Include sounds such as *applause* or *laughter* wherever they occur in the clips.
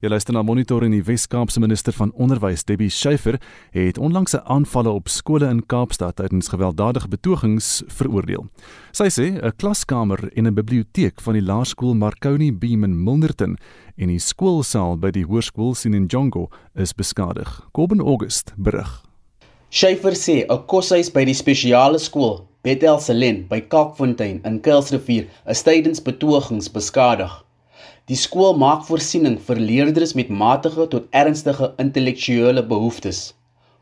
Jy luister na Monitor en die Wes-Kaapse minister van Onderwys, Debbie Schiefer, het onlangs 'n aanvalle op skole in Kaapstad tydens gewelddadige betogings veroordeel. Sy sê 'n klaskamer en 'n biblioteek van die laerskool Marconi Beam in Milnerton en die skoolsaal by die hoërskool Sinenjongo is beskadig. Koben August berig. Schiefer sê 'n koshuis by die spesiale skool Bethel Selen by Kalkfontein in Kuilsrivier is tydens betogings beskadig. Die skool maak voorsiening vir leerders met matige tot ernstige intellektuele behoeftes.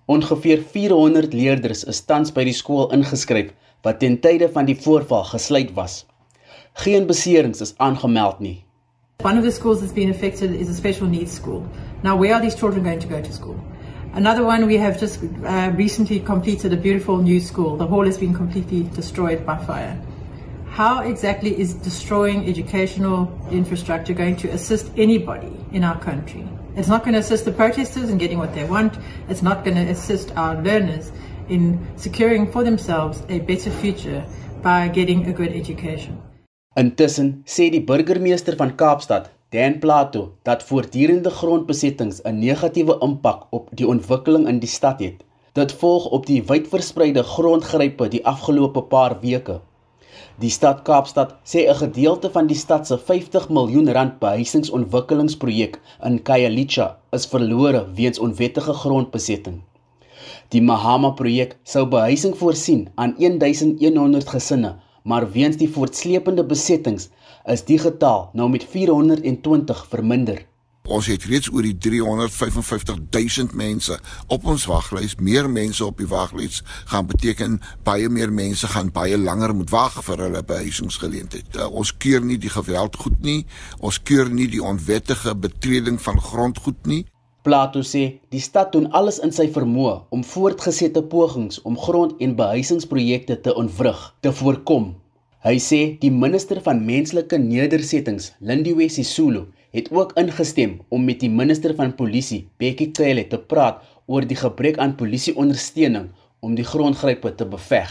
Ongeveer 400 leerders is tans by die skool ingeskryf wat ten tye van die voorval gesluit was. Geen beserings is aangemeld nie. One of the schools that's been affected is a special needs school. Now, where are these children going to go to school? Another one, we have just uh, recently completed a beautiful new school. The hall has been completely destroyed by fire. How exactly is destroying educational infrastructure going to assist anybody in our country? It's not going to assist the protesters in getting what they want. It's not going to assist our learners in securing for themselves a better future by getting a good education. Intussen sê die burgemeester van Kaapstad, Dan Plato, dat voortdurende grondbesettings 'n negatiewe impak op die ontwikkeling in die stad het. Dit volg op die wydverspreide grondgrype die afgelope paar weke. Die stad Kaapstad sê 'n gedeelte van die stad se 50 miljoen rand behuisingsontwikkelingsprojek in Khayelitsha is verlore weens onwettige grondbesetting. Die Mahama projek sou behuising voorsien aan 1100 gesinne, maar weens die voortsleepende besettings is die getal nou met 420 verminder. Ons het reeds oor die 355 000 mense op ons waglys. Meer mense op die waglys gaan beteken baie meer mense gaan baie langer moet wag vir hulle behuisingsgeleentheid. Uh, ons keur nie die geweld goed nie. Ons keur nie die onwettige betreding van grondgoed nie. Plato sê die stad doen alles in sy vermoë om voortgesette pogings om grond- en behuisingsprojekte te ontwrig te voorkom. Hy sê die minister van menslike nedersettings, Lindiwe Sisulu, het ook ingestem om met die minister van polisie, Bekkie Cele, te praat oor die gebrek aan polisieondersteuning om die grondgrype te beveg.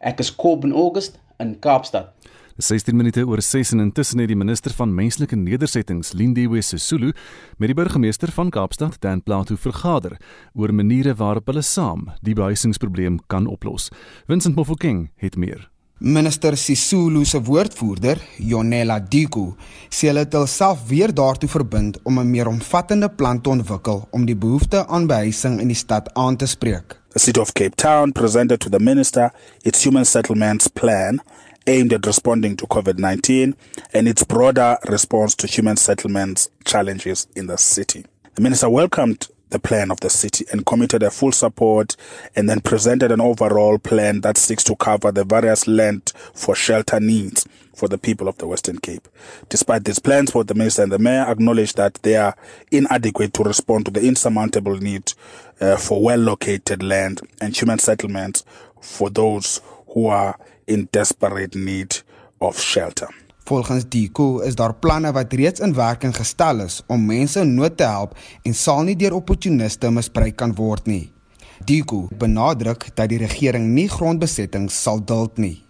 Ek is Kob in August in Kaapstad. 16 minute oor 6 en intussen het die minister van menslike nedersettings, Lindiwe Sisulu, met die burgemeester van Kaapstad, Dan Plato, vergader oor maniere waarop hulle saam die behuisingsprobleem kan oplos. Vincent Mofokeng het meer. Minister Sisulu se woordvoerder, Jonela Diku, sê hulle het hulself weer daartoe verbind om 'n meer omvattende plan te ontwikkel om die behoefte aan behuising in die stad aan te spreek. The City of Cape Town presented to the minister its human settlements plan aimed at responding to COVID-19 and its broader response to human settlements challenges in the city. The minister welcomed the plan of the city and committed a full support and then presented an overall plan that seeks to cover the various land for shelter needs for the people of the Western Cape. Despite these plans, both the minister and the mayor acknowledged that they are inadequate to respond to the insurmountable need uh, for well located land and human settlements for those who are in desperate need of shelter. Volgens Diko is daar planne wat reeds in werking gestel is om mense in nood te help en sal nie deur opportuniste misbruik kan word nie. Diko benadruk dat die regering nie grondbesetting sal duld nie.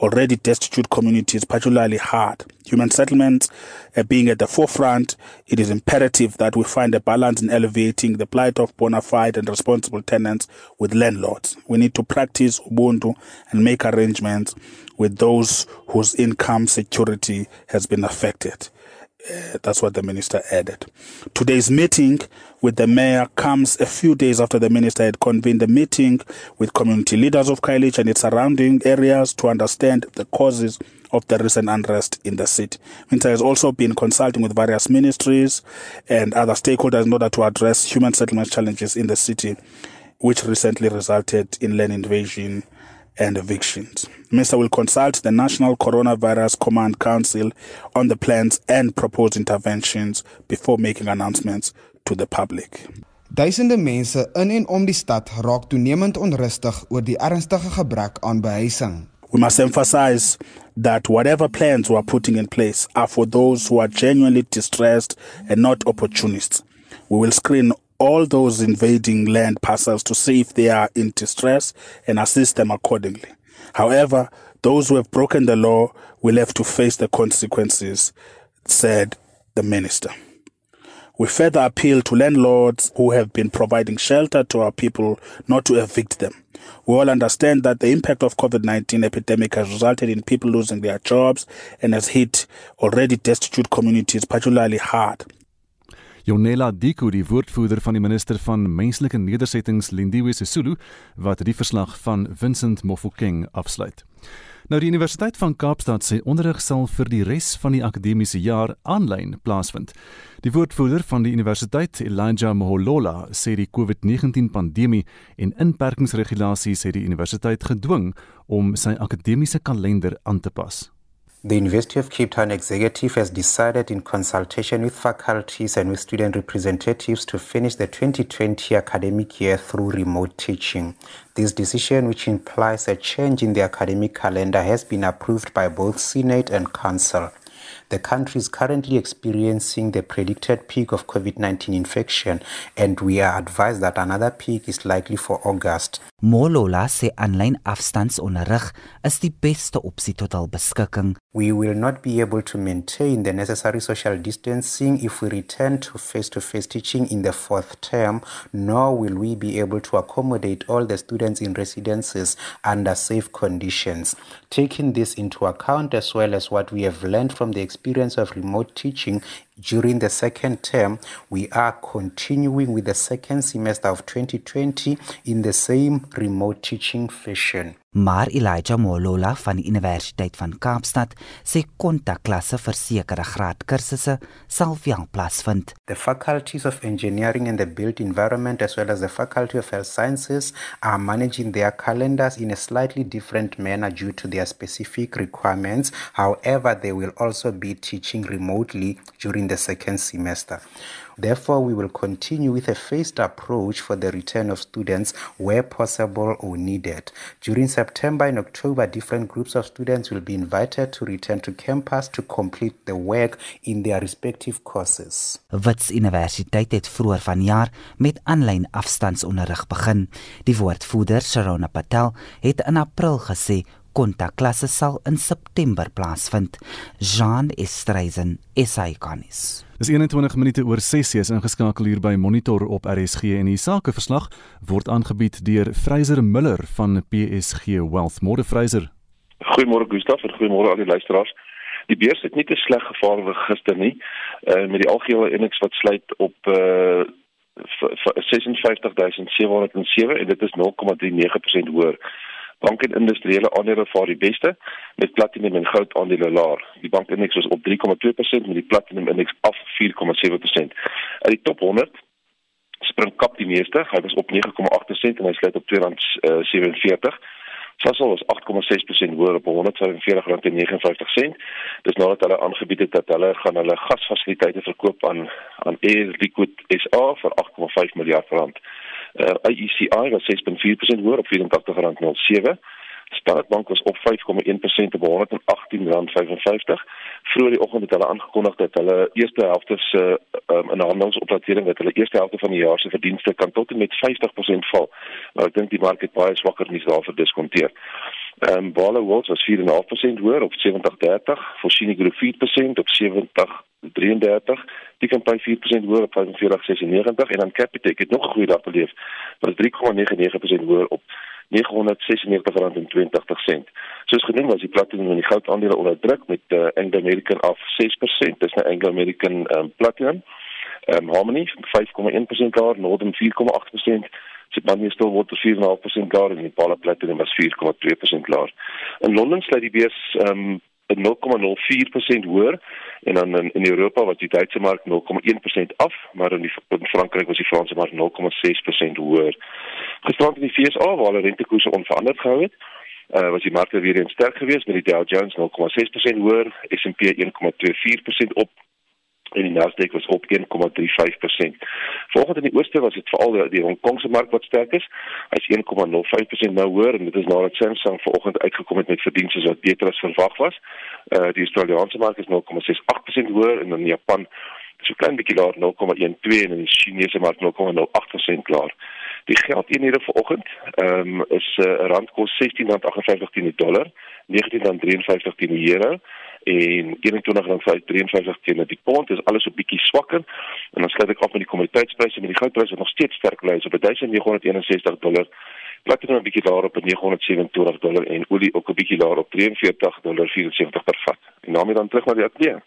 Already destitute communities, particularly hard. Human settlements uh, being at the forefront, it is imperative that we find a balance in elevating the plight of bona fide and responsible tenants with landlords. We need to practice Ubuntu and make arrangements with those whose income security has been affected. Uh, that's what the minister added. Today's meeting with the mayor comes a few days after the minister had convened a meeting with community leaders of Kailich and its surrounding areas to understand the causes of the recent unrest in the city. Minister has also been consulting with various ministries and other stakeholders in order to address human settlement challenges in the city, which recently resulted in land invasion and evictions. The Minister will consult the National Coronavirus Command Council on the plans and proposed interventions before making announcements to the public. Duisende mense in en om die stad raak toenemend onrustig oor die ernstige gebrek aan behuising. We must emphasize that whatever plans we are putting in place are for those who are genuinely distressed and not opportunists. We will screen all those invading land parcels to see if they are in distress and assist them accordingly. However, those who have broken the law will have to face the consequences, said the minister. We further appeal to landlords who have been providing shelter to our people not to evict them. We all understand that the impact of COVID-19 epidemic has resulted in people losing their jobs and has hit already destitute communities particularly hard. Jonela Diko, die woordvoerder van die minister van menslike nedersettings Lindiwe Sisulu, wat die verslag van Vincent Mofokeng afsluit. Nou die Universiteit van Kaapstad sê onderrig sal vir die res van die akademiese jaar aanlyn plaasvind. Die woordvoerder van die universiteit, Elijah Moholola, sê die COVID-19 pandemie en inperkingsregulasies het die universiteit gedwing om sy akademiese kalender aan te pas. The University of Cape Town executive has decided, in consultation with faculties and with student representatives, to finish the 2020 academic year through remote teaching. This decision, which implies a change in the academic calendar, has been approved by both Senate and Council. The country is currently experiencing the predicted peak of COVID 19 infection, and we are advised that another peak is likely for August. Molola sê is die beste opsie tot beskikking. We will not be able to maintain the necessary social distancing if we return to face-to-face teaching in the fourth term, nor will we be able to accommodate all the students in residences under safe conditions. Taking this into account as well as what we have learned from the experience of remote teaching during the second term, we are continuing with the second semester of 2020 in the same remote teaching fashion. Maar Elijah Molola van die Universiteit van Kaapstad sê kontakklasse vir sekere graadkursusse sal wel plaasvind. The faculties of engineering and the built environment as well as the faculty of health sciences are managing their calendars in a slightly different manner due to their specific requirements. However, they will also be teaching remotely during the second semester. Therefore, we will continue with a phased approach for the return of students where possible or needed. During September and October, different groups of students will be invited to return to campus to complete the work in their respective courses. Wits Universiteit het vroeër vanjaar met aanlyn afstandsonderrig begin. Die woordvoerder, Sharona Patel, het in April gesê kontakklasse sal in September plaasvind. Jean Estreisen, SAICanis. Dis 21 minute oor 6 is ingeskakel hier by Monitor op RSG en die sakeverslag word aangebied deur Freyser Miller van PSG Wealth. Môre Freyser. Goeiemôre Gustaf goeiemôre al die luisteraars. Die beurs het nie te sleg gevaar gister nie. Uh met die algehele indeks wat sluit op uh 56707 en dit is 0,39% hoër. Bank en industriële aandele vaar die beste met platinum en goud aandele laer. Die bankindeks was op 3,2% met die platinum indeks af 4,7%. Uit die top 100 spring kap die meeste. Hy was op 9,8% en hy sluit op R2.47. Sasol was 8,6% hoër op R145.59. Dis nadat hulle aangebied het dat hulle gaan hulle gasfasiliteite verkoop aan aan Air Liquide SA vir 8,5 miljard rand. Uh, IECI was 6.4% hoër op R84.07. Standard Bank was op 5,1% op R118.55. Vroeger die oggend het hulle aangekondig dat hulle eerste helfte se um, in handelsopdatering dat hulle eerste helfte van die jaar se verdienste kan tot en met 50% val. Maar ek dink die mark het baie swakker nuus daarvoor diskonteer. Ehm um, Bala World was 4.5% hoër op 70.30, Foschini Group 4% op 70.33, Dickenpay 4% hoër op 45.96 en dan Capitec het nog 'n goeie dag beleef. Was 3,99% hoër op R996.20. Soos genoem was die platinum en die goud aandele onder druk met uh, Anglo American af 6%. Dis nou Anglo American um, platinum. Ehm um, Harmony 5,1% daar, Northern 4,8%. Sibanye Stillwater 4,5% daar en Impala Platinum was 4,2% laer. In Londen sluit die beurs ehm um, 0,04% hoër en dan in, in Europa was die Duitse mark 0,1% af, maar in, die, in Frankryk was die Franse mark 0,6% hoër. Gisterand in die FSA waar hulle rentekoerse onveranderd gehou het, uh, was die markte weer eens sterk geweest met die Dow Jones 0,6% hoër, S&P 1,24% op en die Nasdaq was op 1,35%. Volgens in die ooste was dit veral die, die Hong Kongse mark wat sterk is. Hy's 1,05% nou hoër en dit is nadat Samsung vanoggend uitgekom het met verdienste wat beter as verwag was. Uh die Australiese mark is 0,68% hoër en in Japan so klein bietjie laer 0,12 en in die Chinese mark 0,08% laer. Die geldeenhede vanoggend ehm um, is 'n uh, rand kos R16.58 teen die dollar, R19.53 teen die euro en R21.53 teen die pond. Dit is alles so bietjie swakker. En dan sluit ek af met die kommoditeitspryse met die goudpryse nog steeds sterk bly op 1961 dollar. Platinum 'n bietjie laer op 927 dollar en olie ook 'n bietjie laer op 43 dollar 74 per vat. En daarmee dan terug na die ateljee.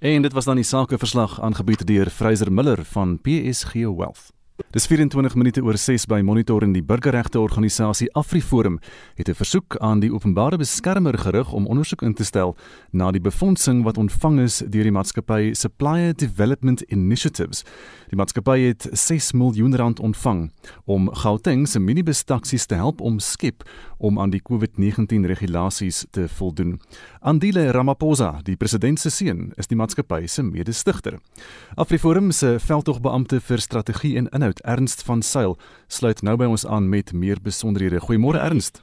En dit was dan die sakeverslag aangebied deur Fraser Miller van PSG Wealth. Dis 24 minute oor 6 by Monitor en die burgerregte organisasie AfriForum het 'n versoek aan die openbare beskermer gerig om ondersoek in te stel na die befondsing wat ontvang is deur die maatskappy Supplier Development Initiatives. Die maatskappy het 6 miljoen rand ontvang om Gauteng se minibus-taksies te help omskep om aan die COVID-19 regulasies te voldoen. Andile Ramaphosa, die president se seun, is die maatskappy se mede-stigter. AfriForum se veldtogbeampte vir strategie en inhoud, Ernst van Sail, sluit nou by ons aan met meer besonderhede. Goeiemôre Ernst.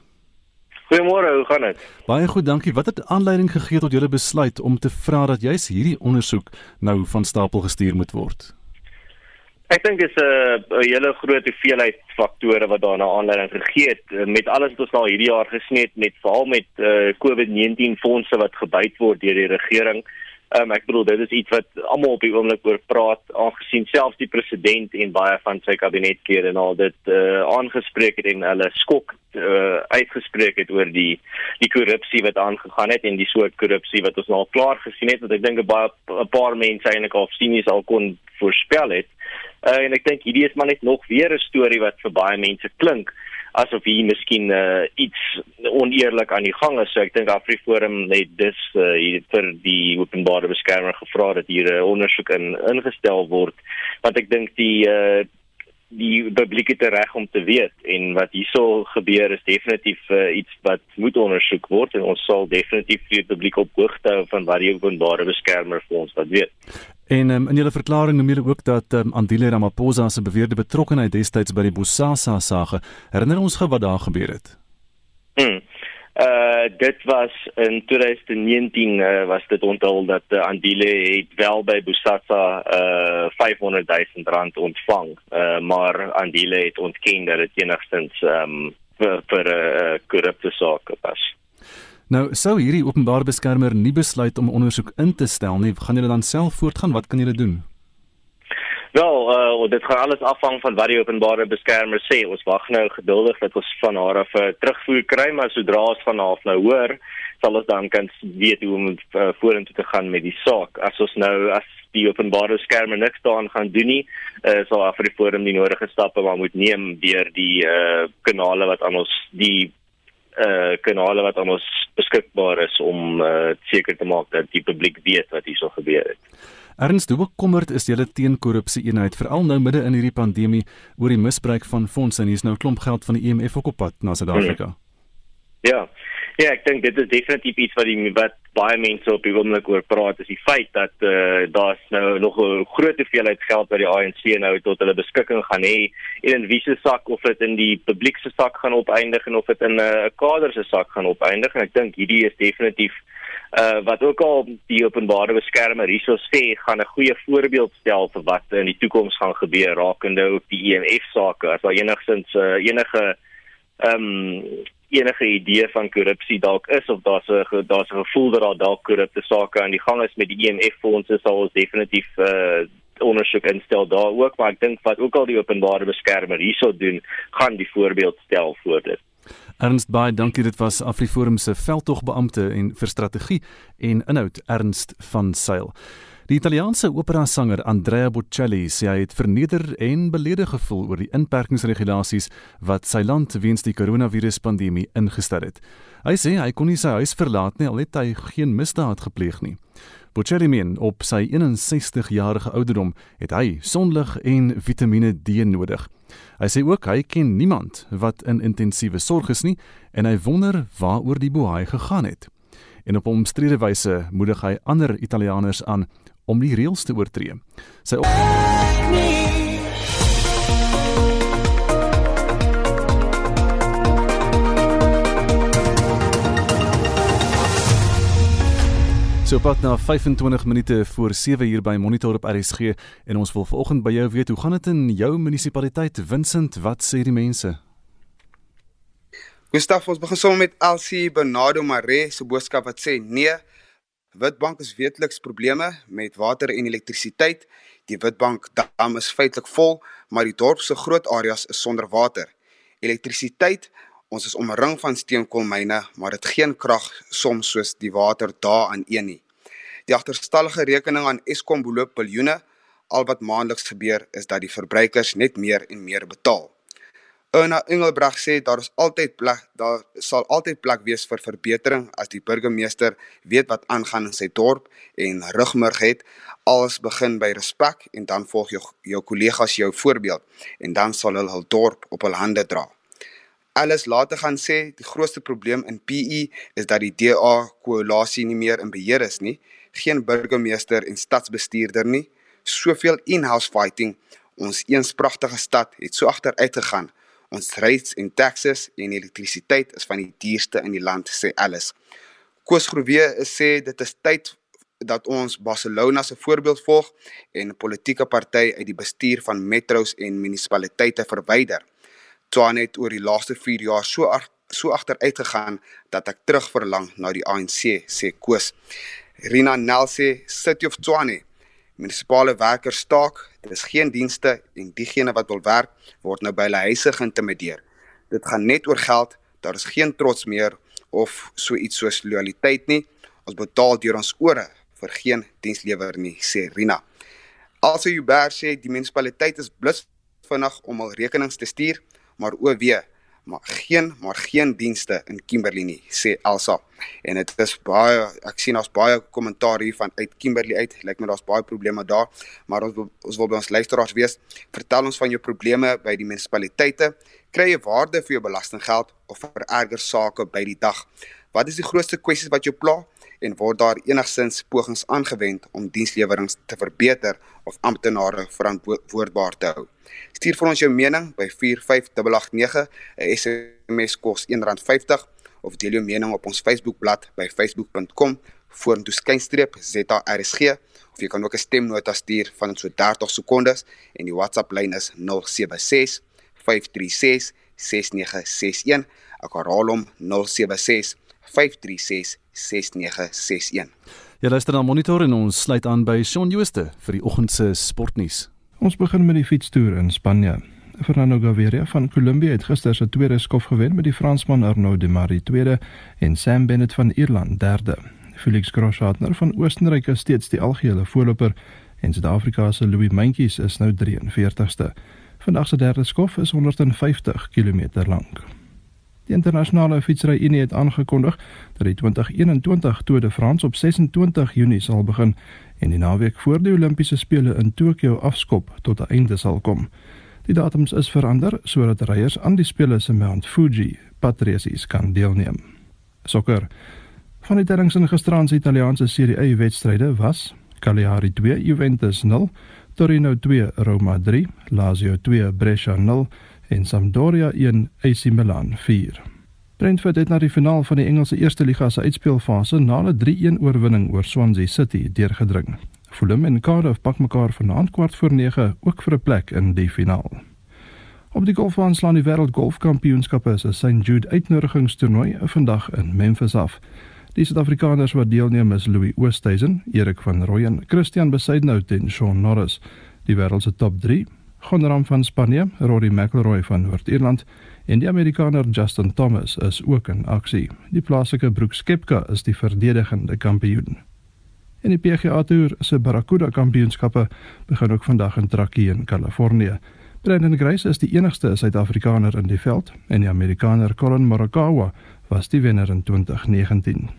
Goeiemôre, hoe gaan dit? Baie goed, dankie. Wat het aanleiding gegee tot julle besluit om te vra dat juis hierdie ondersoek nou van stapel gestuur moet word? Ek dink dit is 'n uh, hele groot hoeveelheid faktore wat daarna aanleiding gegee het uh, met alles wat ons nou hierdie jaar gesien het met veral met uh, COVID-19 fondse wat gebyt word deur die regering. Um, ek bedoel dit is iets wat almal op die oomblik oor praat aangesien selfs die president en baie van sy kabinetlede en al dit uh, aangespreek het en hulle skok uh, uitgespreek het oor die die korrupsie wat aangegaan het en die soort korrupsie wat ons nou al klaar gesien het wat ek dink baie 'n paar mense eintlik al sien is al kon voorspel het. Uh, en ek dink hierdie is maar net nog weer 'n storie wat vir baie mense klink asof hier miskien uh, iets oneerlik aan die gang is. So ek dink Afriforum het dus uh, vir die openbare beskermer gevra dat hier 'n uh, ondersoek in ingestel word want ek dink die uh, die publiek het reg om te weet en wat hierso gebeur is definitief uh, iets wat moet ondersoek word en ons sal definitief die publiek op hoogte hou van wat die openbare beskermer vir ons wat weet. En um, in julle verklaring noem julle ook dat um, Andile Ramaphosa se beweerde betrokkeheid destyds by die Bosasa sage herinner ons gou wat daar gebeur het. Hmm. Uh dit was in 2019 uh, was dit onthul dat uh, Andile het wel by Bosasa uh 500 000 rand ontvang. Uh maar Andile het ontken dat dit enigstens um vir vir 'n uh, korrupte saak was. Nou, sou hierdie openbare beskermer nie besluit om ondersoek in te stel nie, gaan julle dan self voortgaan? Wat kan julle doen? Wel, uh, dit gaan alles afhang van wat die openbare beskermer sê. Ons wag nou geduldig dat ons van haar af 'n uh, terugvoer kry, maar sodra ons van haar af nou hoor, sal ons dan kan weet hoe om uh, vorentoe te gaan met die saak. As ons nou as die openbare beskermer niks daaraan gaan doen nie, uh, sal Afriforum die nodige stappe maar moet neem deur die uh, kanale wat aan ons die uh kanale wat aan ons beskikbaar is om uh seker te maak dat die publiek weet wat hierso gebeur het. Ernst, hoe bekommerd is julle teen korrupsie eenheid veral nou midde in hierdie pandemie oor die misbruik van fondse en hier's nou 'n klomp geld van die IMF ook op pad na Suid-Afrika? Hmm. Ja. Ja, ek dink dit is definitief iets wat die wat baie mense op die oomblik oor praat is die feit dat eh uh, daar's nou nog 'n groot hoeveelheid geld wat die ANC nou tot hulle beskikking gaan hê en in wie se sak of dit in die publiek se sak gaan opeindig en of dit in 'n uh, kader se sak gaan opeindig en ek dink hierdie is definitief eh uh, wat ook al die openbare beskermer hierso sê gaan 'n goeie voorbeeld stel vir wat in die toekoms gaan gebeur rakende ook die EMF sake as daar enigsins uh, enige ehm um, enige idee van korrupsie dalk is of daar's 'n daar's 'n gevoel dat daar dalk korrupte sake aan die gang is met die IMF e fondse sal ons definitief uh ondersoek instel daar ook maar ek dink wat ook al die openbare beskermer hierso doen gaan die voorbeeld stel voor dit. Ernst baie dankie. Dit was Afriforum se veldtogbeampte en vir strategie en inhoud Ernst van Sail Die Italiaanse opera-sanger Andrea Bocelli sê hy het verneder en beledig gevoel oor die inperkingsregulasies wat sy land weens die koronaviruspandemie ingestel het. Hy sê hy kon nie sy huis verlaat nie al het hy geen misdaad gepleeg nie. Bocelli meen op sy 61-jarige ouderdom het hy sonlig en Vitamiene D nodig. Hy sê ook hy ken niemand wat in intensiewe sorg is nie en hy wonder waaroor die boei gegaan het. En op 'n omstrede wyse moedig hy ander Italianers aan om die reëls te oortree. Sy op So pat na 25 minute voor 7 uur by Monitor op RSG en ons wil vanoggend by jou weet hoe gaan dit in jou munisipaliteit Vincent wat sê die mense Gustaf ons begin sommer met Elsie Bernardo Mare se boodskap wat sê nee Witbank is weetliks probleme met water en elektrisiteit. Die Witbank dam is feitelik vol, maar die dorp se groot areas is sonder water. Elektrisiteit, ons is omring van steenkoolmyne, maar dit geen krag soms soos die water daar aan een nie. Die agterstallige rekening aan Eskom beloop biljoene. Al wat maandeliks gebeur is dat die verbruikers net meer en meer betaal. Erna Engelbreg sê daar is altyd plek daar sal altyd plek wees vir verbetering as die burgemeester weet wat aangaan in sy dorp en rugmurg het alles begin by respek en dan volg jou jou kollegas jou voorbeeld en dan sal hulle hul dorp op hul hande dra. Alles later gaan sê die grootste probleem in PE is dat die DA koalisie nie meer in beheer is nie, geen burgemeester en stadsbestuurder nie, soveel in-house fighting, ons eens pragtige stad het so agteruit gegaan Ons rates en taxes en elektrisiteit is van die duurste in die land, sê Alice. Koos Groewe sê dit is tyd dat ons Barcelona se voorbeeld volg en 'n politieke party uit die bestuur van metros en munisipaliteite verwyder. Twan het oor die laaste 4 jaar so ag, so agteruit gegaan dat ek terugverlang na die ANC, sê Koos. Rina Nelsie, City of Tshwane munisipale werkers staak. Dit is geen dienste en diegene wat wil werk word nou by hulle huise geïntimideer. Dit gaan net oor geld. Daar is geen trots meer of so iets soos loyaliteit nie. Ons betaal deur ons ore vir geen dienslewer nie, sê Rina. Also Hubert sê die munisipaliteit is blus vinnig om al rekenings te stuur, maar o wee, maar geen maar geen dienste in Kimberley nie sê Elsa. En dit is baie ek sien daar's baie kommentaar hier van uit Kimberley uit. Lyk my daar's baie probleme daar maar ons ons wil by ons luisteraars wees. Vertel ons van jou probleme by die munisipaliteite. Kry jy waarde vir jou belastinggeld of vir erger sake by die dag? Wat is die grootste kwessies wat jou pla en word daar enigsins pogings aangewend om dienslewerings te verbeter of amptenare verantwoordbaar te hou. Stuur vir ons jou mening by 45889, 'n SMS kos R1.50 of deel jou mening op ons Facebookblad by facebook.com vorentoe skynstreep ZARSG of jy kan ook 'n stemnota stuur van so 30 sekondes en die WhatsApp lyn is 076 536 6961. Ek herhaal hom 076 536 6961. Jy luister na Monitor en ons sluit aan by Shaun Jooste vir die oggend se sportnuus. Ons begin met die fietstoer in Spanje. Fernando Gaviria van Colombia het gister sy tweede skof gewen met die Fransman Arnaud Demare tweede en Sam Bennett van Ierland derde. Felix Groschartner van Oostenryk is steeds die algehele voorloper en Suid-Afrika se Louis Mentjes is nou 43ste. Vandag se derde skof is 150 km lank. Die internasionale fietsry Unie het aangekondig dat die 2021 Tour de France op 26 Junie sal begin en die naweek voor die Olimpiese spele in Tokio afskop tot 'n einde sal kom. Die datums is verander sodat ryers aan die spele se Mount Fuji patresies kan deelneem. Sokker. Van die tellings in gisterand se Italiaanse Serie A wedstryde was Cagliari 2 Juventus 0, Torino 2 Roma 3, Lazio 2 Brescia 0 en Sampdoria 1 AC Milan 4. Brentford het na die finaal van die Engelse Eerste Liga se uitspeelfase na 'n 3-1 oorwinning oor Swansea City deurgedring. Fulham en Cardiff pak mekaar vanaand kwart voor 9 ook vir 'n plek in die finaal. Op die golfbaan slaan die Wêreld Golfkampioenskappe se St Jude uitnodigingstoernooi vandag in Memphis af. Die Suid-Afrikaners wat deelneem is Louis Oosthuizen, Erik van Rooyen, Christian Besaidnout en Shaun Norris. Die wêreld se top 3 Gonram van Spanje, Rory McIlroy van Noord-Ierland en die Amerikaner Justin Thomas is ook in aksie. Die plaaslike Brooks Koepka is die verdedigende kampioen. En die PGA Tour se Barracuda Kampioenskappe begin ook vandag in Truckee in Kalifornië. Brendan Grace is die enigste Suid-Afrikaner in die veld en die Amerikaner Colin Morikawa was die wenner in 2019.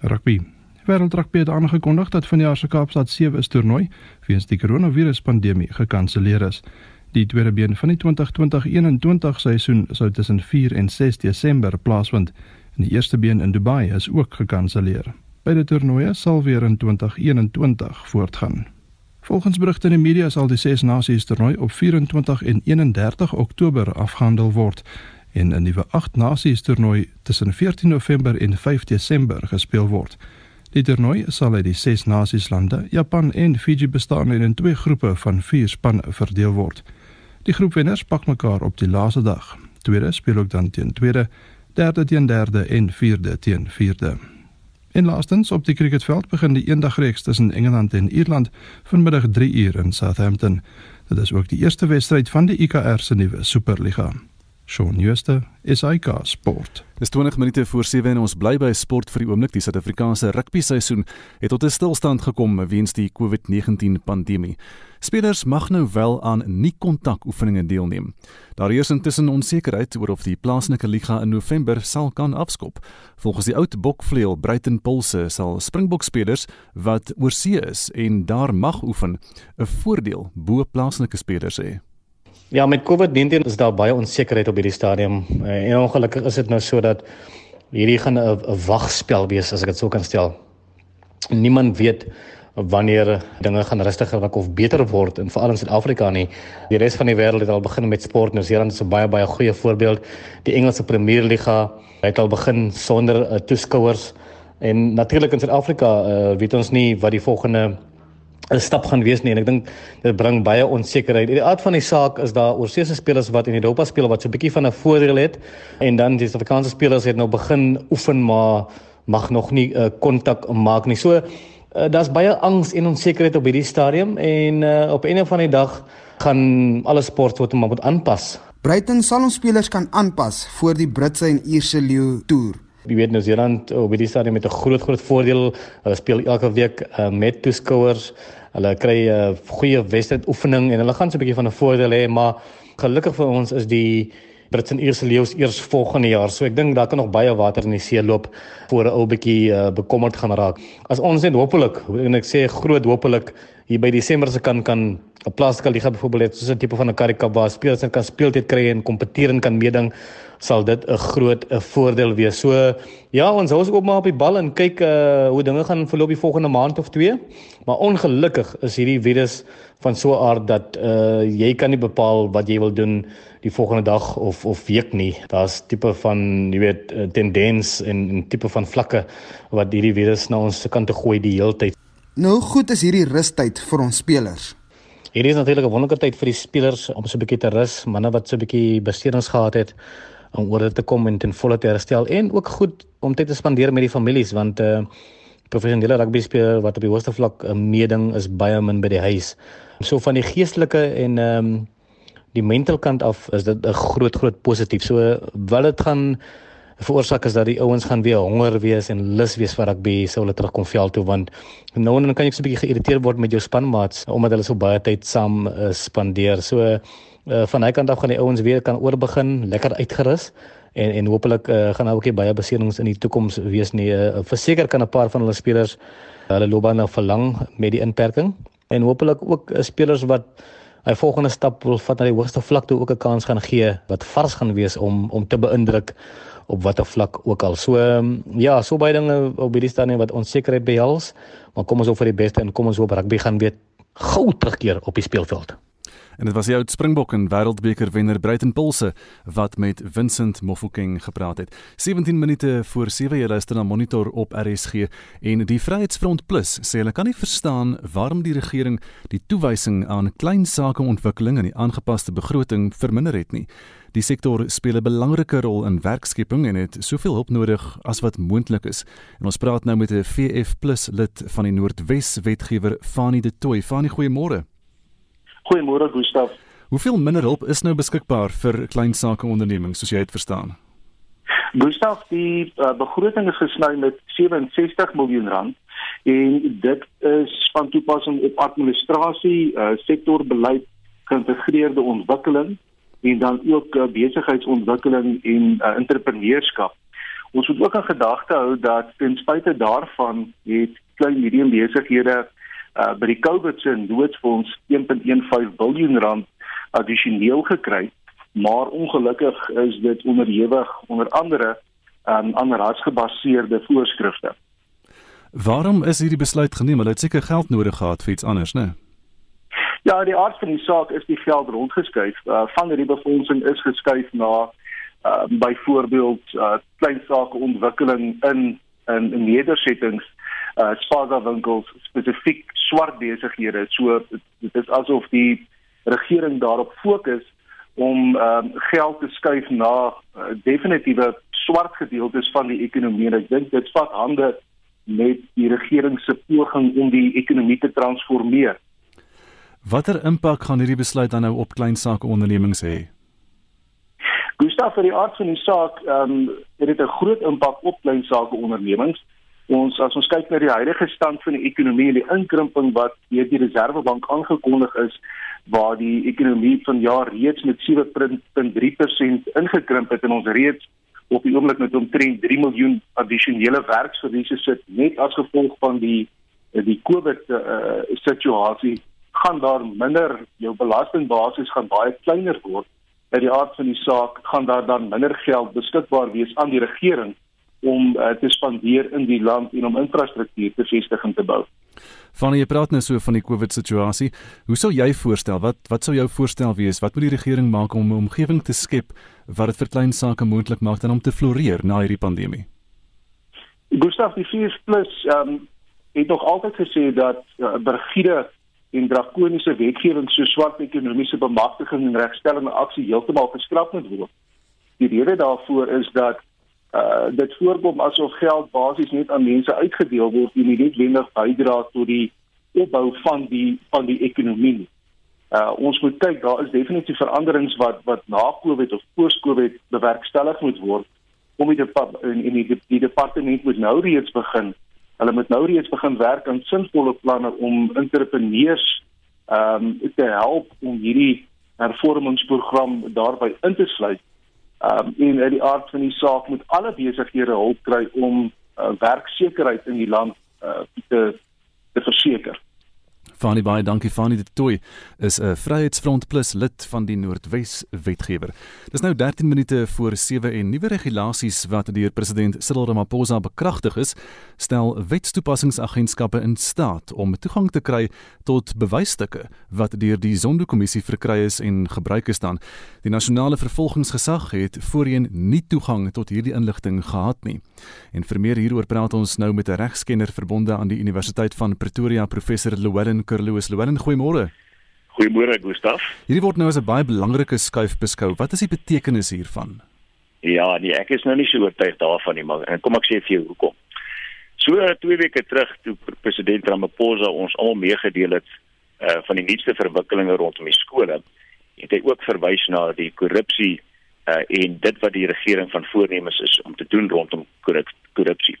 Rugby Wêreldrugby het aangekondig dat vanjaar se Kaapstad 7 is toernooi weens die koronaviruspandemie gekanselleer is. Die tweede been van die 2020-21 seisoen sou tussen 4 en 6 Desember plaasvind en die eerste been in Dubai is ook gekanselleer. Beide toernooie sal weer in 2021 voortgaan. Volgens berigte in die media sal die Ses Nasies toernooi op 24 en 31 Oktober afgehandel word en 'n nuwe 8 Nasies toernooi tussen 14 November en 5 Desember gespeel word. Die toernooi sal uit die ses nasieslande, Japan en Fiji bestaan en in twee groepe van 4 spanne verdeel word. Die groepwenners pak mekaar op die laaste dag. Tweede speel ook dan teen tweede, derde teen derde en vierde teen vierde. En laastens op die cricketveld begin die eendagreeks tussen Engeland en Ierland vanmiddag 3 uur in Southampton. Dit is ook die eerste wedstryd van die IKR se nuwe Superliga. Shaun Schuster, SAK Sport. Dis 20 minute voor 7 en ons bly by sport vir die oomblik. Die Suid-Afrikaanse rugby seisoen het tot 'n stilstand gekom weens die COVID-19 pandemie. Spelers mag nou wel aan nie-kontak oefeninge deelneem. Daar is intussen onsekerheid oor of die plaaslike liga in November sal kan afskop. Volgens die oud bokvleuel Bruiten Pulse sal Springbok spelers wat oorsee is en daar mag oefen, 'n voordeel bo plaaslike spelers hê. Ja, met COVID-19 is daar baie onsekerheid op hierdie stadium. Eh, en ongelukkig is dit nou so dat hierdie gaan 'n wagspel wees as ek dit sou kan stel. Niemand weet wanneer dinge gaan rustiger raak of beter word en veral in Suid-Afrika nie. Die res van die wêreld het al begin met sport. Zeeland is 'n baie baie goeie voorbeeld. Die Engelse Premier Liga het al begin sonder uh, toeskouers en natuurlik in Suid-Afrika uh, weet ons nie wat die volgende 'n stap gaan wees nie en ek dink dit bring baie onsekerheid. Die aard van die saak is daar oorseese spelers wat in Europa speel wat so 'n bietjie van 'n voordeel het en dan die Suid-Afrikaanse spelers het nou begin oefen maar mag nog nie eh, kontak uh, maak nie. So uh, daar's baie angs en onsekerheid op hierdie stadium en uh, op 'n of ander dag gaan alle sportsoorte maar moet aanpas. Bruiten sal ons spelers kan aanpas vir die Britse en Ierse leeu toer. Jy weet New Zealand op hierdie stadium met 'n groot groot voordeel. Hulle speel elke week uh, met toeskouers. Hulle kry 'n uh, goeie wedstryd oefening en hulle gaan so 'n bietjie van 'n voordeel hê, maar gelukkig vir ons is die Brits en Ierse leeu's eers volgende jaar. So ek dink daar kan nog baie water in die see loop voor 'n ou bietjie uh, bekommerd gaan raak. As ons net hopelik en ek sê groot hopelik hier by Desember se kan kan 'n plaaslike liga byvoorbeeld het soos 'n tipe van 'n Karika waar spelers kan speeltyd kry en kompeteer en kan meeding sal dit 'n groot 'n voordeel wees. So ja, ons hou ons ook maar op die bal en kyk uh hoe dinge gaan verloop die volgende maand of twee. Maar ongelukkig is hierdie virus van so 'n aard dat uh jy kan nie bepaal wat jy wil doen die volgende dag of of week nie. Daar's tipe van, jy weet, tendens en 'n tipe van vlakke wat hierdie virus na ons kant te gooi die hele tyd. Nou goed is hierdie rustyd vir ons spelers. Hierdie is natuurlik 'n wonderlike tyd vir die spelers om so 'n bietjie te rus, manne wat so 'n bietjie beserings gehad het om oor dit te kom en ten volle te herstel en ook goed om tyd te spandeer met die families want uh professionele rugby speler wat op die hoogste vlak 'n uh, meeding is baie min by die huis. So van die geestelike en ehm um, die mental kant af is dit 'n groot groot positief. So wil dit gaan veroorsaak is dat die ouens gaan weer honger wees en lus wees vir rugby sou hulle terugkom veld toe want nou en dan kan jy so 'n bietjie geïrriteerd word met jou spanmaats omdat hulle so baie tyd saam uh, spandeer. So uh, van hy kant af gaan die ouens weer kan oorbegin, lekker uitgerus en en hopelik uh, gaan daar ook nie baie beserings in die toekoms wees nie. Uh, Verseker kan 'n paar van hulle spelers hulle loopbaan nou verlang met die inperking en hopelik ook uh, spelers wat hy volgende stap wil vat na die hoogste vlak toe ook 'n kans gaan gee wat vars gaan wees om om te beïndruk op watter vlak ook al. So um, ja, so baie dinge op hierdie stadium wat onsekerheid behels, maar kom ons op vir die beste en kom ons hoop rugby gaan weer gou terugkeer op die speelveld. En dit was die oud Springbok en Wêreldbeker wenner Bruiten Pulse wat met Vincent Mofokeng gepraat het. 17 minute voor 7 jy luister na Monitor op RSG en die Vryheidsfront Plus sê hulle kan nie verstaan waarom die regering die toewysing aan klein sake ontwikkeling in die aangepaste begroting verminder het nie. Die sektor speel 'n belangrike rol in werkskepping en het soveel hulp nodig as wat moontlik is. En ons praat nou met 'n VF+ lid van die Noordwes wetgewer Fanie De Tooy. Fanie, goeiemôre. Goeiemôre Gustaf. Hoeveel minder hulp is nou beskikbaar vir klein sake ondernemings soos jy dit verstaan? Gustaf, die uh, begroting is gesny met 67 miljoen rand en dit is van toepassing op administrasie, uh, sektorbeleid, geïntegreerde ontwikkeling en dan ook uh, besigheidsontwikkeling en uh, entrepreneurskap. Ons moet ook in gedagte hou dat ten spyte daarvan het klein medium besighede uh, by die COVID se noodfonds 1.15 biljoen rand addisioneel gekry, maar ongelukkig is dit onderhewig onder andere aan um, ander rasgebaseerde voorskrifte. Waarom is hierdie besluit geneem? Hulle het seker geld nodig gehad vir iets anders, né? Ja, die aard van die saak is die geld rondgeskuif. Uh, van hierdie befondsing is geskuif na uh, byvoorbeeld uh, klein sake ontwikkeling in in, in nedersettings uh spaza winkels spesifiek swart besighede so dit is asof die regering daarop fokus om um, geld te skuif na uh, definitiewe swart gedeeltes van die ekonomie en ek dink dit vat hande met die regering se poging om die ekonomie te transformeer. Watter impak gaan hierdie besluit dan nou op klein sake ondernemings hê? Gustav vir die aard van die saak, ehm um, het dit 'n groot impak op klein sake ondernemings. Ons as ons kyk na die huidige stand van die ekonomie en die inkrimping wat deur die Reserwebank aangekondig is waar die ekonomie vanjaar reeds met 7.3% ingekrimp het en ons reeds op die oomblik met omtrent 3 miljoen addisionele werksverliese sit net as gevolg van die die COVID uh, situasie gaan daar minder jou belastingbasis gaan baie kleiner word. Uit die aard van die saak gaan daar dan minder geld beskikbaar wees aan die regering om uh, te spandeer in die land en om infrastruktuur te vestig en te bou. Van jy praat nou so van die COVID situasie. Hoe sou jy voorstel wat wat sou jou voorstel wees? Wat moet die regering maak om 'n omgewing te skep wat dit vir klein sake moontlik maak om te floreer na hierdie pandemie? Gustav die 4 plus ehm um, het nog altyd gesê dat uh, bergiede en drakoniese wetgewing so swart ekonomiese bemagtiging en regstellende aksie heeltemal geskraap moet word. Die rede daarvoor is dat uh dit voorkom asof geld basies net aan mense uitgedeel word en nie noodwendig bydra tot die opbou van die van die ekonomie. Uh ons moet kyk, daar is definitief veranderings wat wat na Covid of post-Covid bewerkstellig moet word om die in die, die, die departement moet nou reeds begin Hulle moet nou reeds begin werk aan sinvolle planne om entrepreneurs ehm um, te help om hierdie hervormingsprogram daarbey in te sluit. Um, en uit die aard van die saak moet alle besighede hulp kry om uh, werksekerheid in die land uh, te te verseker. Fanny Baai, dankie Fanny de Tooi is 'n Vryheidsfront Plus lid van die Noordwes wetgewer. Dis nou 13 minute voor 7 en nuwe regulasies wat deur president Cyril Ramaphosa bekragtig is, stel wetstoepassingsagentskappe in staat om toegang te kry tot bewysstukke wat deur die Zondo-kommissie verkry is en gebruik is dan. Die nasionale vervolgingsgesag het voorheen nie toegang tot hierdie inligting gehad nie. En vir meer hieroor praat ons nou met 'n regskenner verbonde aan die Universiteit van Pretoria, professor Llewellyn Kerloos. Llewellyn, goeiemôre. Goeiemôre, Gustaf. Hierdie word nou as 'n baie belangrike skuif beskou. Wat is die betekenis hiervan? Ja, nee, ek is nou nie so oortuig daarvan nie, maar kom ek sê vir jou hoekom. So 2 weke terug toe president Ramaphosa ons almal meegedeel het uh van die nuutste verwikkelinge rondom die skole, het hy ook verwys na die korrupsie uh en dit wat die regering van voornemens is om te doen rondom korrupsie.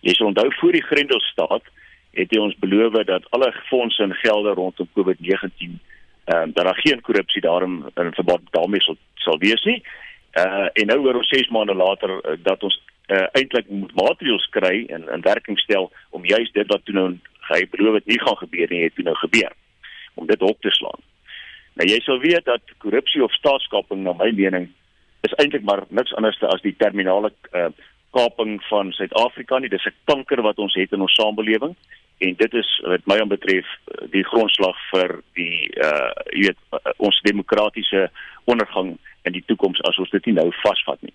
Jy sal onthou voor die Grendelstaat het hy ons beloof dat alle fondse en gelde rondom COVID-19 ehm uh, dat daar geen korrupsie daarin in verband daarmee sal sal wees nie. Uh en nou oor ons 6 maande later uh, dat ons uh, eintlik moet maatreëls kry en in werking stel om juist dit wat toe nou hy beloof het nie gaan gebeur nie, het toe nou gebeur om dit op te slaan. Nou jy sal weet dat korrupsie of staatskaping na my mening is eintlik maar niks anders as die terminale uh, kaping van Suid-Afrika nie. Dis 'n kanker wat ons het in ons samelewing en dit is wat my aanbetref die grondslag vir die uh jy weet uh, ons demokratiese ondergang in die toekoms as ons dit nie nou vasvat nie.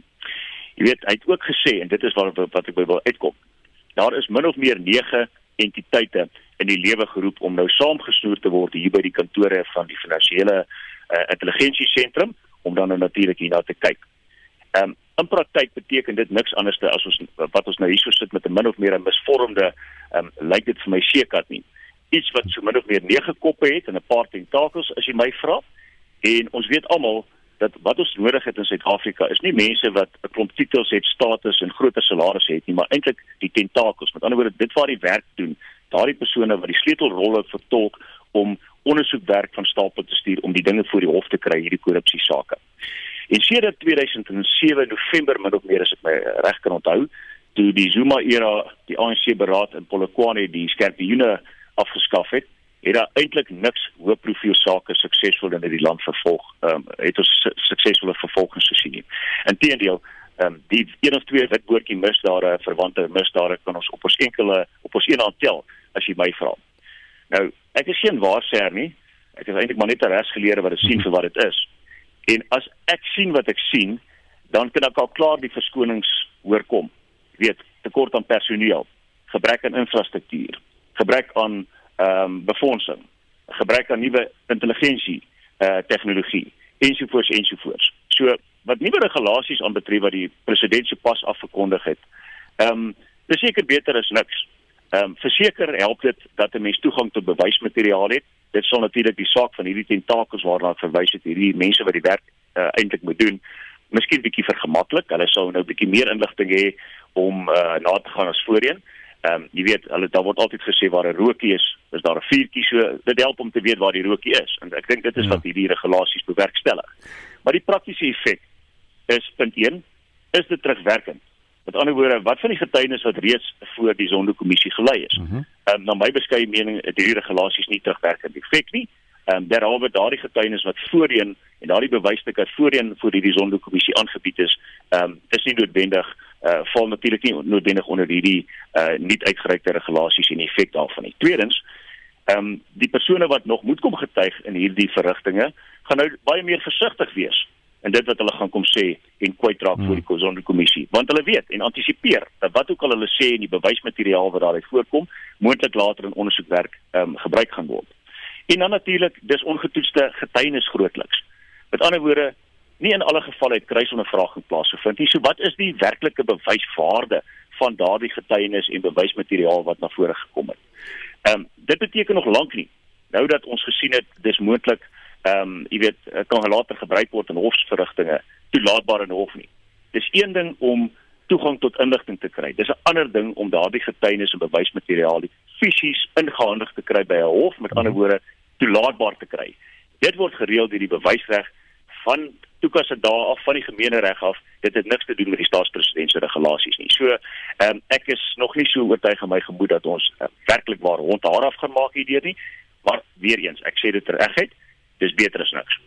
Jy weet hy het ook gesê en dit is wat wat ek wil uitkom. Daar is min of meer 9 entiteite in die lewe geroep om nou saamgesnoer te word hier by die kantore van die finansiële uh, intelligensie sentrum om dan nou natuurlik hierna te kyk. Ehm um, in praktyk beteken dit niks anders as ons wat ons nou hierso sit met 'n min of meer 'n misvormde ehm um, lyk dit vir my seekat nie. Iets wat so min of meer 9 koppe het en 'n paar tentakels as jy my vra. En ons weet almal dat wat ons nodig het in Suid-Afrika is nie mense wat 'n klomp titels het, status en groot salarisse het nie, maar eintlik die tentakels. Met ander woorde, dit waar die werk doen, daardie persone wat die sleutelrolle vertolk om ondersoekwerk van stapel te stuur om die dinge voor die hof te kry hierdie korrupsie sake. En sedert 2007 November min of meer as ek my reg kan onthou, toe die Zuma era die ANC beraad in Polokwane die skerpioene afgeskaf het, het daar eintlik niks hoë profiel sake suksesvol in die land vervolg. Ehm um, het ons su suksesvolle vervolgings gesien nie. Inteendeel, ehm um, die een of twee witboortjie misdade, verwante misdade kan ons op ons enkele op ons een hand tel as jy my vra. Nou, ek is geen waarsêer nie. Ek is eintlik maar net 'n regsgeleerde wat dit sien vir wat dit is. En as ek sien wat ek sien, dan kan ek al klaar die verskonings hoorkom. Jy weet, tekort aan personeel, gebrek aan infrastruktuur, gebrek aan ehm um, befondsing, gebrek aan nuwe intelligensie, eh uh, tegnologie, ensovoorts ensovoorts. So wat nuwe regulasies aanbetref wat die president se pas afgekondig het. Ehm um, dis seker beter as niks. Ehm um, verseker help dit dat 'n mens toegang tot bewysmateriaal het. Dit sal natuurlik die saak van hierdie tentakels waarna ek verwys het, hierdie mense wat die werk uh, eintlik moet doen, miskien bietjie vergemaklik. Hulle sou nou bietjie meer inligting hê om uh, na te gaan as voorheen. Ehm um, jy weet, hulle daar word altyd gesê waar 'n rookie is, is daar 'n vuurtjie. So dit help om te weet waar die rookie is. En ek dink dit is ja. wat hierdie regulasies bewerkstellig. Maar die praktiese effek is punt 1, is dit terugwerkend. Met ander woorde, wat van die getuienis wat reeds voor die sondekommissie gelei is? Mhm. Ehm -huh. um, na my beskeie mening het hierdie regulasies nie terugwerkend effek nie. Ehm um, derhalwe daardie getuienis wat voorheen en daardie bewysstukke wat voorheen voor die sondekommissie aangebied is, ehm um, is nie noodwendig eh uh, val natuurlik nie noodwendig onder hierdie eh uh, nie uitgereikte regulasies en effek daarvan nie. Tweedens, ehm um, die persone wat nog moet kom getuig in hierdie verrigtinge, gaan nou baie meer versigtig wees en dit wat hulle gaan kom sê en kwytraak hmm. voor die Kozonde kommissie want hulle weet en antisipeer dat wat ook al hulle sê in die bewysmateriaal wat daaruit voorkom moontlik later in ondersoekwerk um, gebruik gaan word. En dan natuurlik dis ongetoetste getuienis grootliks. Met ander woorde nie in alle gevalle het kruisondervraging plaasgevind nie. So wat is die werklike bewyswaarde van daardie getuienis en bewysmateriaal wat na vore gekom het? Ehm um, dit beteken nog lank nie nou dat ons gesien het dis moontlik ehm um, jy weet kan later gebruik word in hofsverrigtinge toelaatbaar in hof nie. Dis een ding om toegang tot inligting te kry. Dis 'n ander ding om daardie getuienis en bewysmateriaal fisies ingehandig te kry by 'n hof, met ander woorde toelaatbaar te kry. Dit word gereël deur die bewysreg van toekas se dae af van die gemeenereg af. Dit het niks te doen met die staatspresident se regulasies nie. So, ehm um, ek is nog nie so oortuig in my gemoed dat ons uh, werklik waar rond haar af gaan maak hierdeur nie. Maar weer eens, ek sê dit regtig dis beter as niks.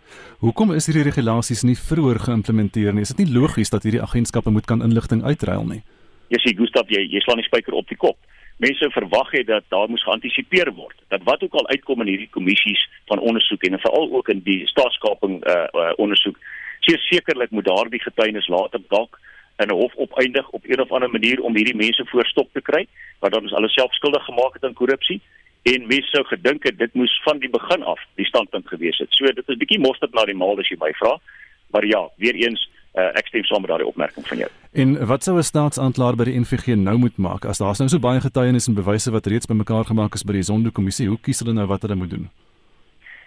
Hoekom is hierdie regulasies nie vroeër geïmplementeer nie? Is dit nie logies dat hierdie agentskappe moet kan inligting uitruil nie? Ja, sien Gustaf, jy jy slaan die spyker op die kop. Mense verwag het dat daar moes geantisipeer word. Dat wat ook al uitkom in hierdie kommissies van ondersoek en veral ook in die staatskaping uh, uh ondersoek, sekerlik moet daardie getuienis later dalk in 'n hof opeindig op een of ander manier om hierdie mense voorstop te kry wat dan is alles self skuldig gemaak het aan korrupsie en mense sou gedink het dit moes van die begin af die standpunt gewees het. So dit is bietjie mosterd na die maal as jy my vra. Maar ja, weer eens uh, ek stem saam met daardie opmerking van jou. En wat sou 'n staatsaanklaer by die NVG nou moet maak as daar's nou so baie getuienis en bewyse wat reeds bymekaar gemaak is by die Zondo-kommissie? Hoe kies hulle nou wat hulle moet doen?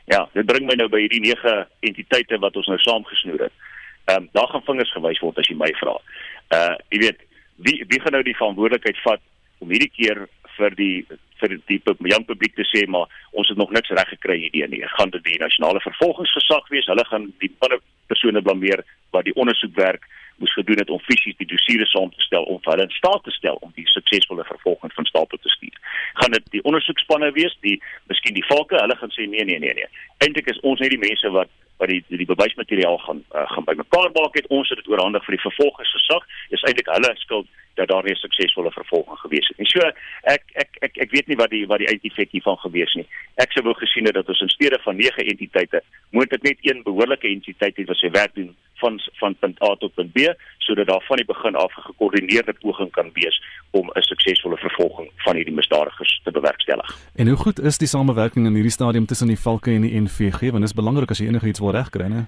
Ja, dit bring my nou by hierdie nege entiteite wat ons nou saamgesnoer het. Ehm um, daar gaan vingers gewys word as jy my vra. Uh jy weet, wie wie gaan nou die verantwoordelikheid vat om hierdie keer vir die vir die jong publiek te sê maar ons het nog niks reg gekry hierdie nie. Gaan dit die nasionale vervolgingsgesag wees? Hulle gaan die persone blameer wat die ondersoekwerk moes gedoen het om fisies die dossiere saam te stel om hulle in staat te stel om die suksesvolle vervolging van stapel te stuur. Gaan dit die ondersoekspanne wees, die miskien die valke, hulle gaan sê nee nee nee nee. Eintlik is ons net die mense wat wat die die bewysmateriaal gaan uh, gaan bymekaar maak het. Ons het dit oorhandig vir die vervolgingsgesag. Dis eintlik hulle skuld dat daar nie suksesvolle vervolging gewees het nie. So ek ek ek ek weet nie wat die wat die eindeffek hiervan gewees nie. Ek sou wou gesien het dat ons in steede van 9 entiteite moontlik net een behoorlike entiteit het wat sy werk doen van van punt A tot punt B sodat daar van die begin af 'n gekoördineerde poging kan wees om 'n suksesvolle vervolging van hierdie misdadigers te bewerkstellig. En hoe goed is die samewerking in hierdie stadium tussen die Valke en die NVG want dit is belangrik as jy enigiets wil regkry, né?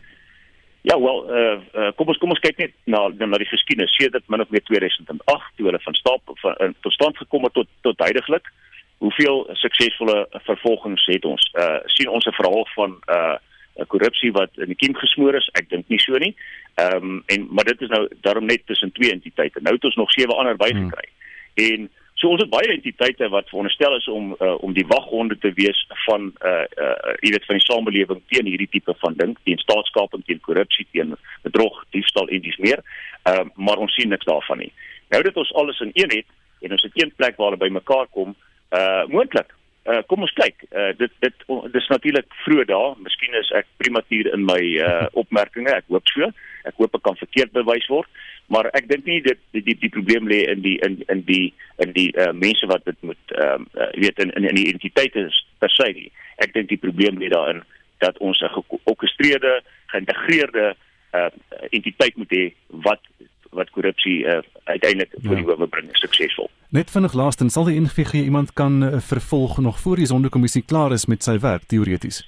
Ja, wel, eh uh, uh, kom ons kom ons kyk net na na die geskiedenis. Sedert min of meer 2008 toe hulle van stap van uh, tot stand gekom het tot tot heidaglik. Hoeveel suksesvolle vervolgings het ons? Eh uh, sien ons 'n verhaal van eh uh, korrupsie wat in die kiem gesmoor is? Ek dink nie so nie. Ehm um, en maar dit is nou daarom net tussen twee entiteite. Nou het ons nog sewe ander bygekry. Hmm. En So ons het baie entiteite wat veronderstel is om uh, om die waghonde te wees van uh uh jy weet van die samelewing teen hierdie tipe van ding, teen staatskaping, teen korrupsie, teen bedrog, diefstal en dis meer. Ehm uh, maar ons sien niks daarvan nie. Nou dat ons alles in een het en ons het een plek waar hulle bymekaar kom, uh moontlik. Uh kom ons kyk. Uh dit dit dis natuurlik vroeg daar. Miskien is ek prematuur in my uh opmerkings. Ek hoop so. Ek hoop ek kan verkeerd bewys word maar ek dink nie dit die die, die probleem lê in die in in die in die uh, mense wat dit moet ehm um, uh, weet in in die entiteite per se nie. Ek dink die probleem lê daarin dat ons 'n georkestreerde, geïntegreerde uh, entiteit moet hê wat wat korrupsie uh, uiteindelik ja. voor die howe bring suksesvol. Net vinnig laastens sal die NVG iemand kan uh, vervolg nog voor die sondekommissie klaar is met sy werk teoreties.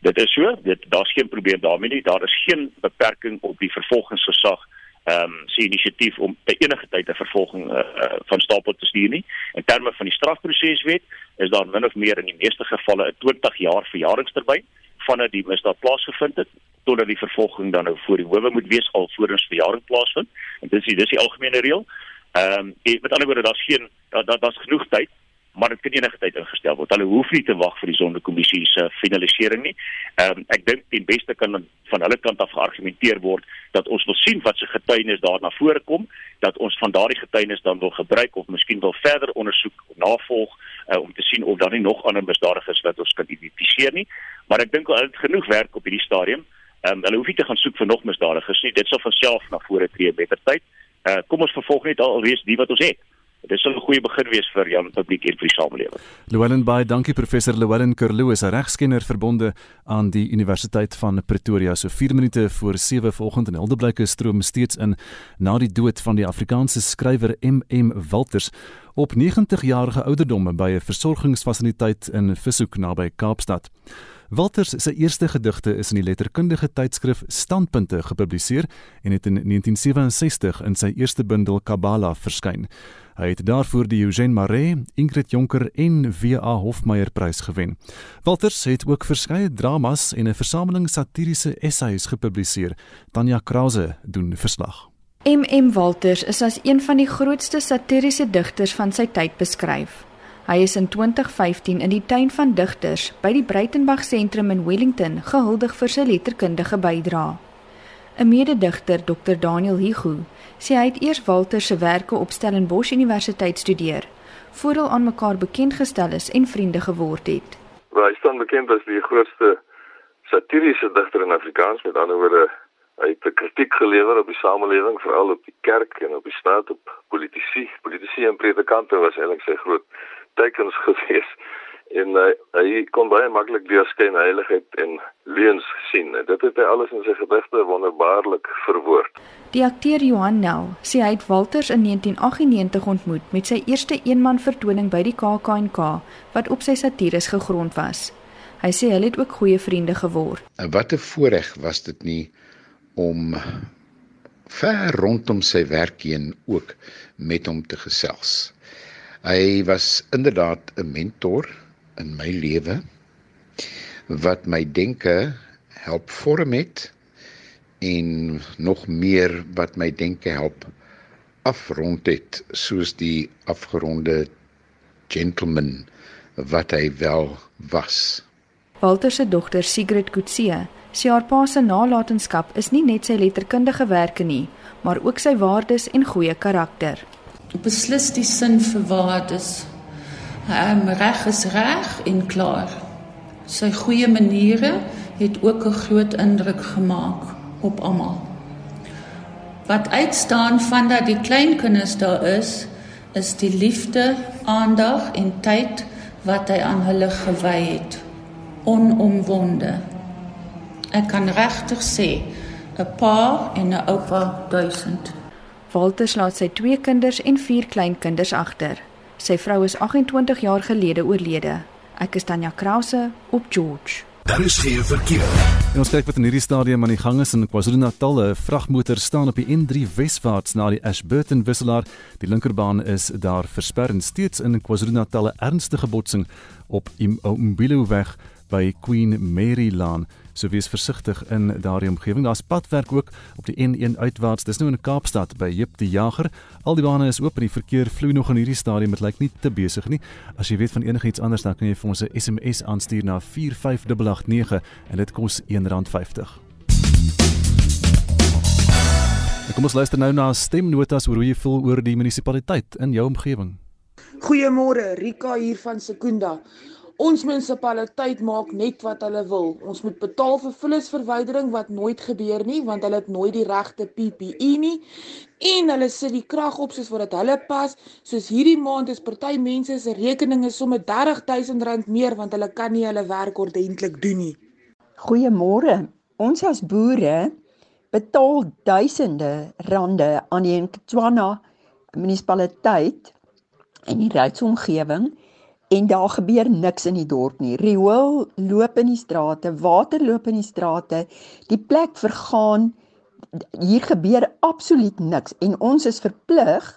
Dit is so, dit daar's geen probleem daarmee nie. Daar is geen beperking op die vervolgingsgesag ehm um, se inisiatief om te enige tyd 'n vervolging uh, uh, van stapel te stuur nie. In terme van die strafproseswet is daar min of meer in die meeste gevalle 'n 20 jaar verjaringstermyn vanaf die misdaad plaasgevind het totdat die vervolging dan nou voor die howe moet wees alvorens verjaring plaasvind. En dis die dis die algemene reël. Ehm um, met ander woorde daar's geen daar daar's da, genoeg tyd maar dit kan enige tyd ingestel word. Hulle hoef nie te wag vir die sondekommissie se finalisering nie. Ehm um, ek dink die beste kan van hulle kant af geargumenteer word dat ons wil sien wat se getuienis daar na vore kom, dat ons van daardie getuienis dan wil gebruik of miskien wil verder ondersoek navolg uh, om te sien of daar nie nog ander misdadigers wat ons kan identifiseer nie. Maar ek dink hulle het genoeg werk op hierdie stadium. Ehm um, hulle hoef nie te gaan soek vir nog misdadigers nie. Dit sal van self na vore tree beter tyd. Uh, kom ons vervolg net alreeds die wat ons het. Dit sal 'n goeie begin wees vir Jan publiek en vir die samelewing. Llewellyn Bey, dankie professor Llewellyn Kerloo is 'n regskenner verbonde aan die Universiteit van Pretoria. So 4 minute voor 7 vanoggend en Hildeblyke stroom steeds in na die dood van die Afrikaanse skrywer MM Walters op 90 jarige ouderdom by 'n versorgingsfasiliteit in Vishoek naby Kaapstad. Walters se eerste gedigte is in die letterkundige tydskrif Standpunte gepubliseer en het in 1967 in sy eerste bundel Kabala verskyn. Hy het daarvoor die Eugène Maree, Ingrid Jonker en W.A. Hofmeyer prys gewen. Walters het ook verskeie dramas en 'n versameling satiriese essays gepubliseer. Tanya Krause doen verslag. MM Walters is as een van die grootste satiriese digters van sy tyd beskryf. Hy is in 2015 in die tuin van digters by die Breitenberg sentrum in Wellington gehuldig vir sy letterkundige bydrae. 'n Mededigter, Dr. Daniel Higu, sê hy het eers Walter se werke op Stellenbosch Universiteit studeer, voor hy aan mekaar bekend gestel is en vriende geword het. Hy staan bekend as die grootste satiriese digter in Afrikaans, met ander woorde, hy het kritiek gelewer op die samelewing, veral op die kerk en op die staat op politici, politici en predikante was eintlik sy groot tekens *laughs* gewees en uh, hy kon baie maklik deurskyn heiligheid en leuns sien. En dit het hy alles in sy gedigte wonderbaarlik verwoord. Die akteur Johan Nel sê hy het Walters in 1998 ontmoet met sy eerste eenman vertoning by die KAK&K wat op sy satires gegrond was. Hy sê hulle het ook goeie vriende geword. Wat 'n voorreg was dit nie om ver rondom sy werk heen ook met hom te gesels. Hy was inderdaad 'n mentor in my lewe wat my denke help vorm het en nog meer wat my denke help afrond het soos die afgeronde gentleman wat hy wel was. Walter se dogter Sigrid Kutse sê haar pa se nalatenskap is nie net sy letterkundige werke nie, maar ook sy waardes en goeie karakter. Beslis die sin vir waardes Um, reg is reg en klaar. Sy goeie maniere het ook 'n groot indruk gemaak op almal. Wat uitstaan van dat die kleinkinders daar is, is die liefde, aandag en tyd wat hy aan hulle gewy het. Onomwonde. Ek kan regtig sê 'n pa en 'n oupa duisend. Walter laat sy twee kinders en vier kleinkinders agter. Sy vrou is 28 jaar gelede oorlede. Ek is Tanya Krause op George. Daar is geen verkeer. En ons kyk wat in hierdie stadium aan die gang is in KwaZulu-Natal. 'n Vragmotor staan op die N3 weswaarts na die Ashburton wisselaar. Die linkerbaan is daar versper en steeds in KwaZulu-Natal 'n ernstige botsing op Umbilo weg by Queen Mary Lane. So wees versigtig in daardie omgewing. Daar's padwerk ook op die N1 uitwaarts. Dis nou in Kaapstad by Jip die Jager. Al die bane is oop en die verkeer vloei nog in hierdie stadium. Dit lyk nie te besig nie. As jy weet van enigiets anders dan kan jy vir ons 'n SMS aanstuur na 45889 en dit kos R1.50. Kom ons luister nou na stemnotas oor hoe jy voel oor die munisipaliteit in jou omgewing. Goeiemôre, Rika hier van Sekunda. Ons munisipaliteit maak net wat hulle wil. Ons moet betaal vir vullisverwydering wat nooit gebeur nie want hulle het nooit die regte PPE nie en hulle sit die krag op soos wat dit hulle pas. Soos hierdie maand is party mense se rekeninge somme R30000 meer want hulle kan nie hulle werk ordentlik doen nie. Goeiemôre. Ons as boere betaal duisende rande aan die Ntswana munisipaliteit en die rydsomgewing en daar gebeur niks in die dorp nie. Riool loop in die strate, water loop in die strate. Die plek vergaan hier gebeur absoluut niks en ons is verplig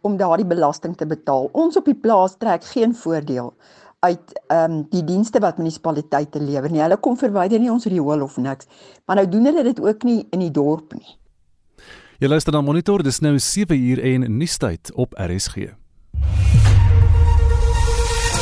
om daardie belasting te betaal. Ons op die plaas trek geen voordeel uit ehm um, die dienste wat munisipaliteite lewer nie. Hulle kom verwyder nie ons riool of niks. Maar nou doen hulle dit ook nie in die dorp nie. Jy luister na Monitor, dis nou 7 uur en nuustyd op RSG.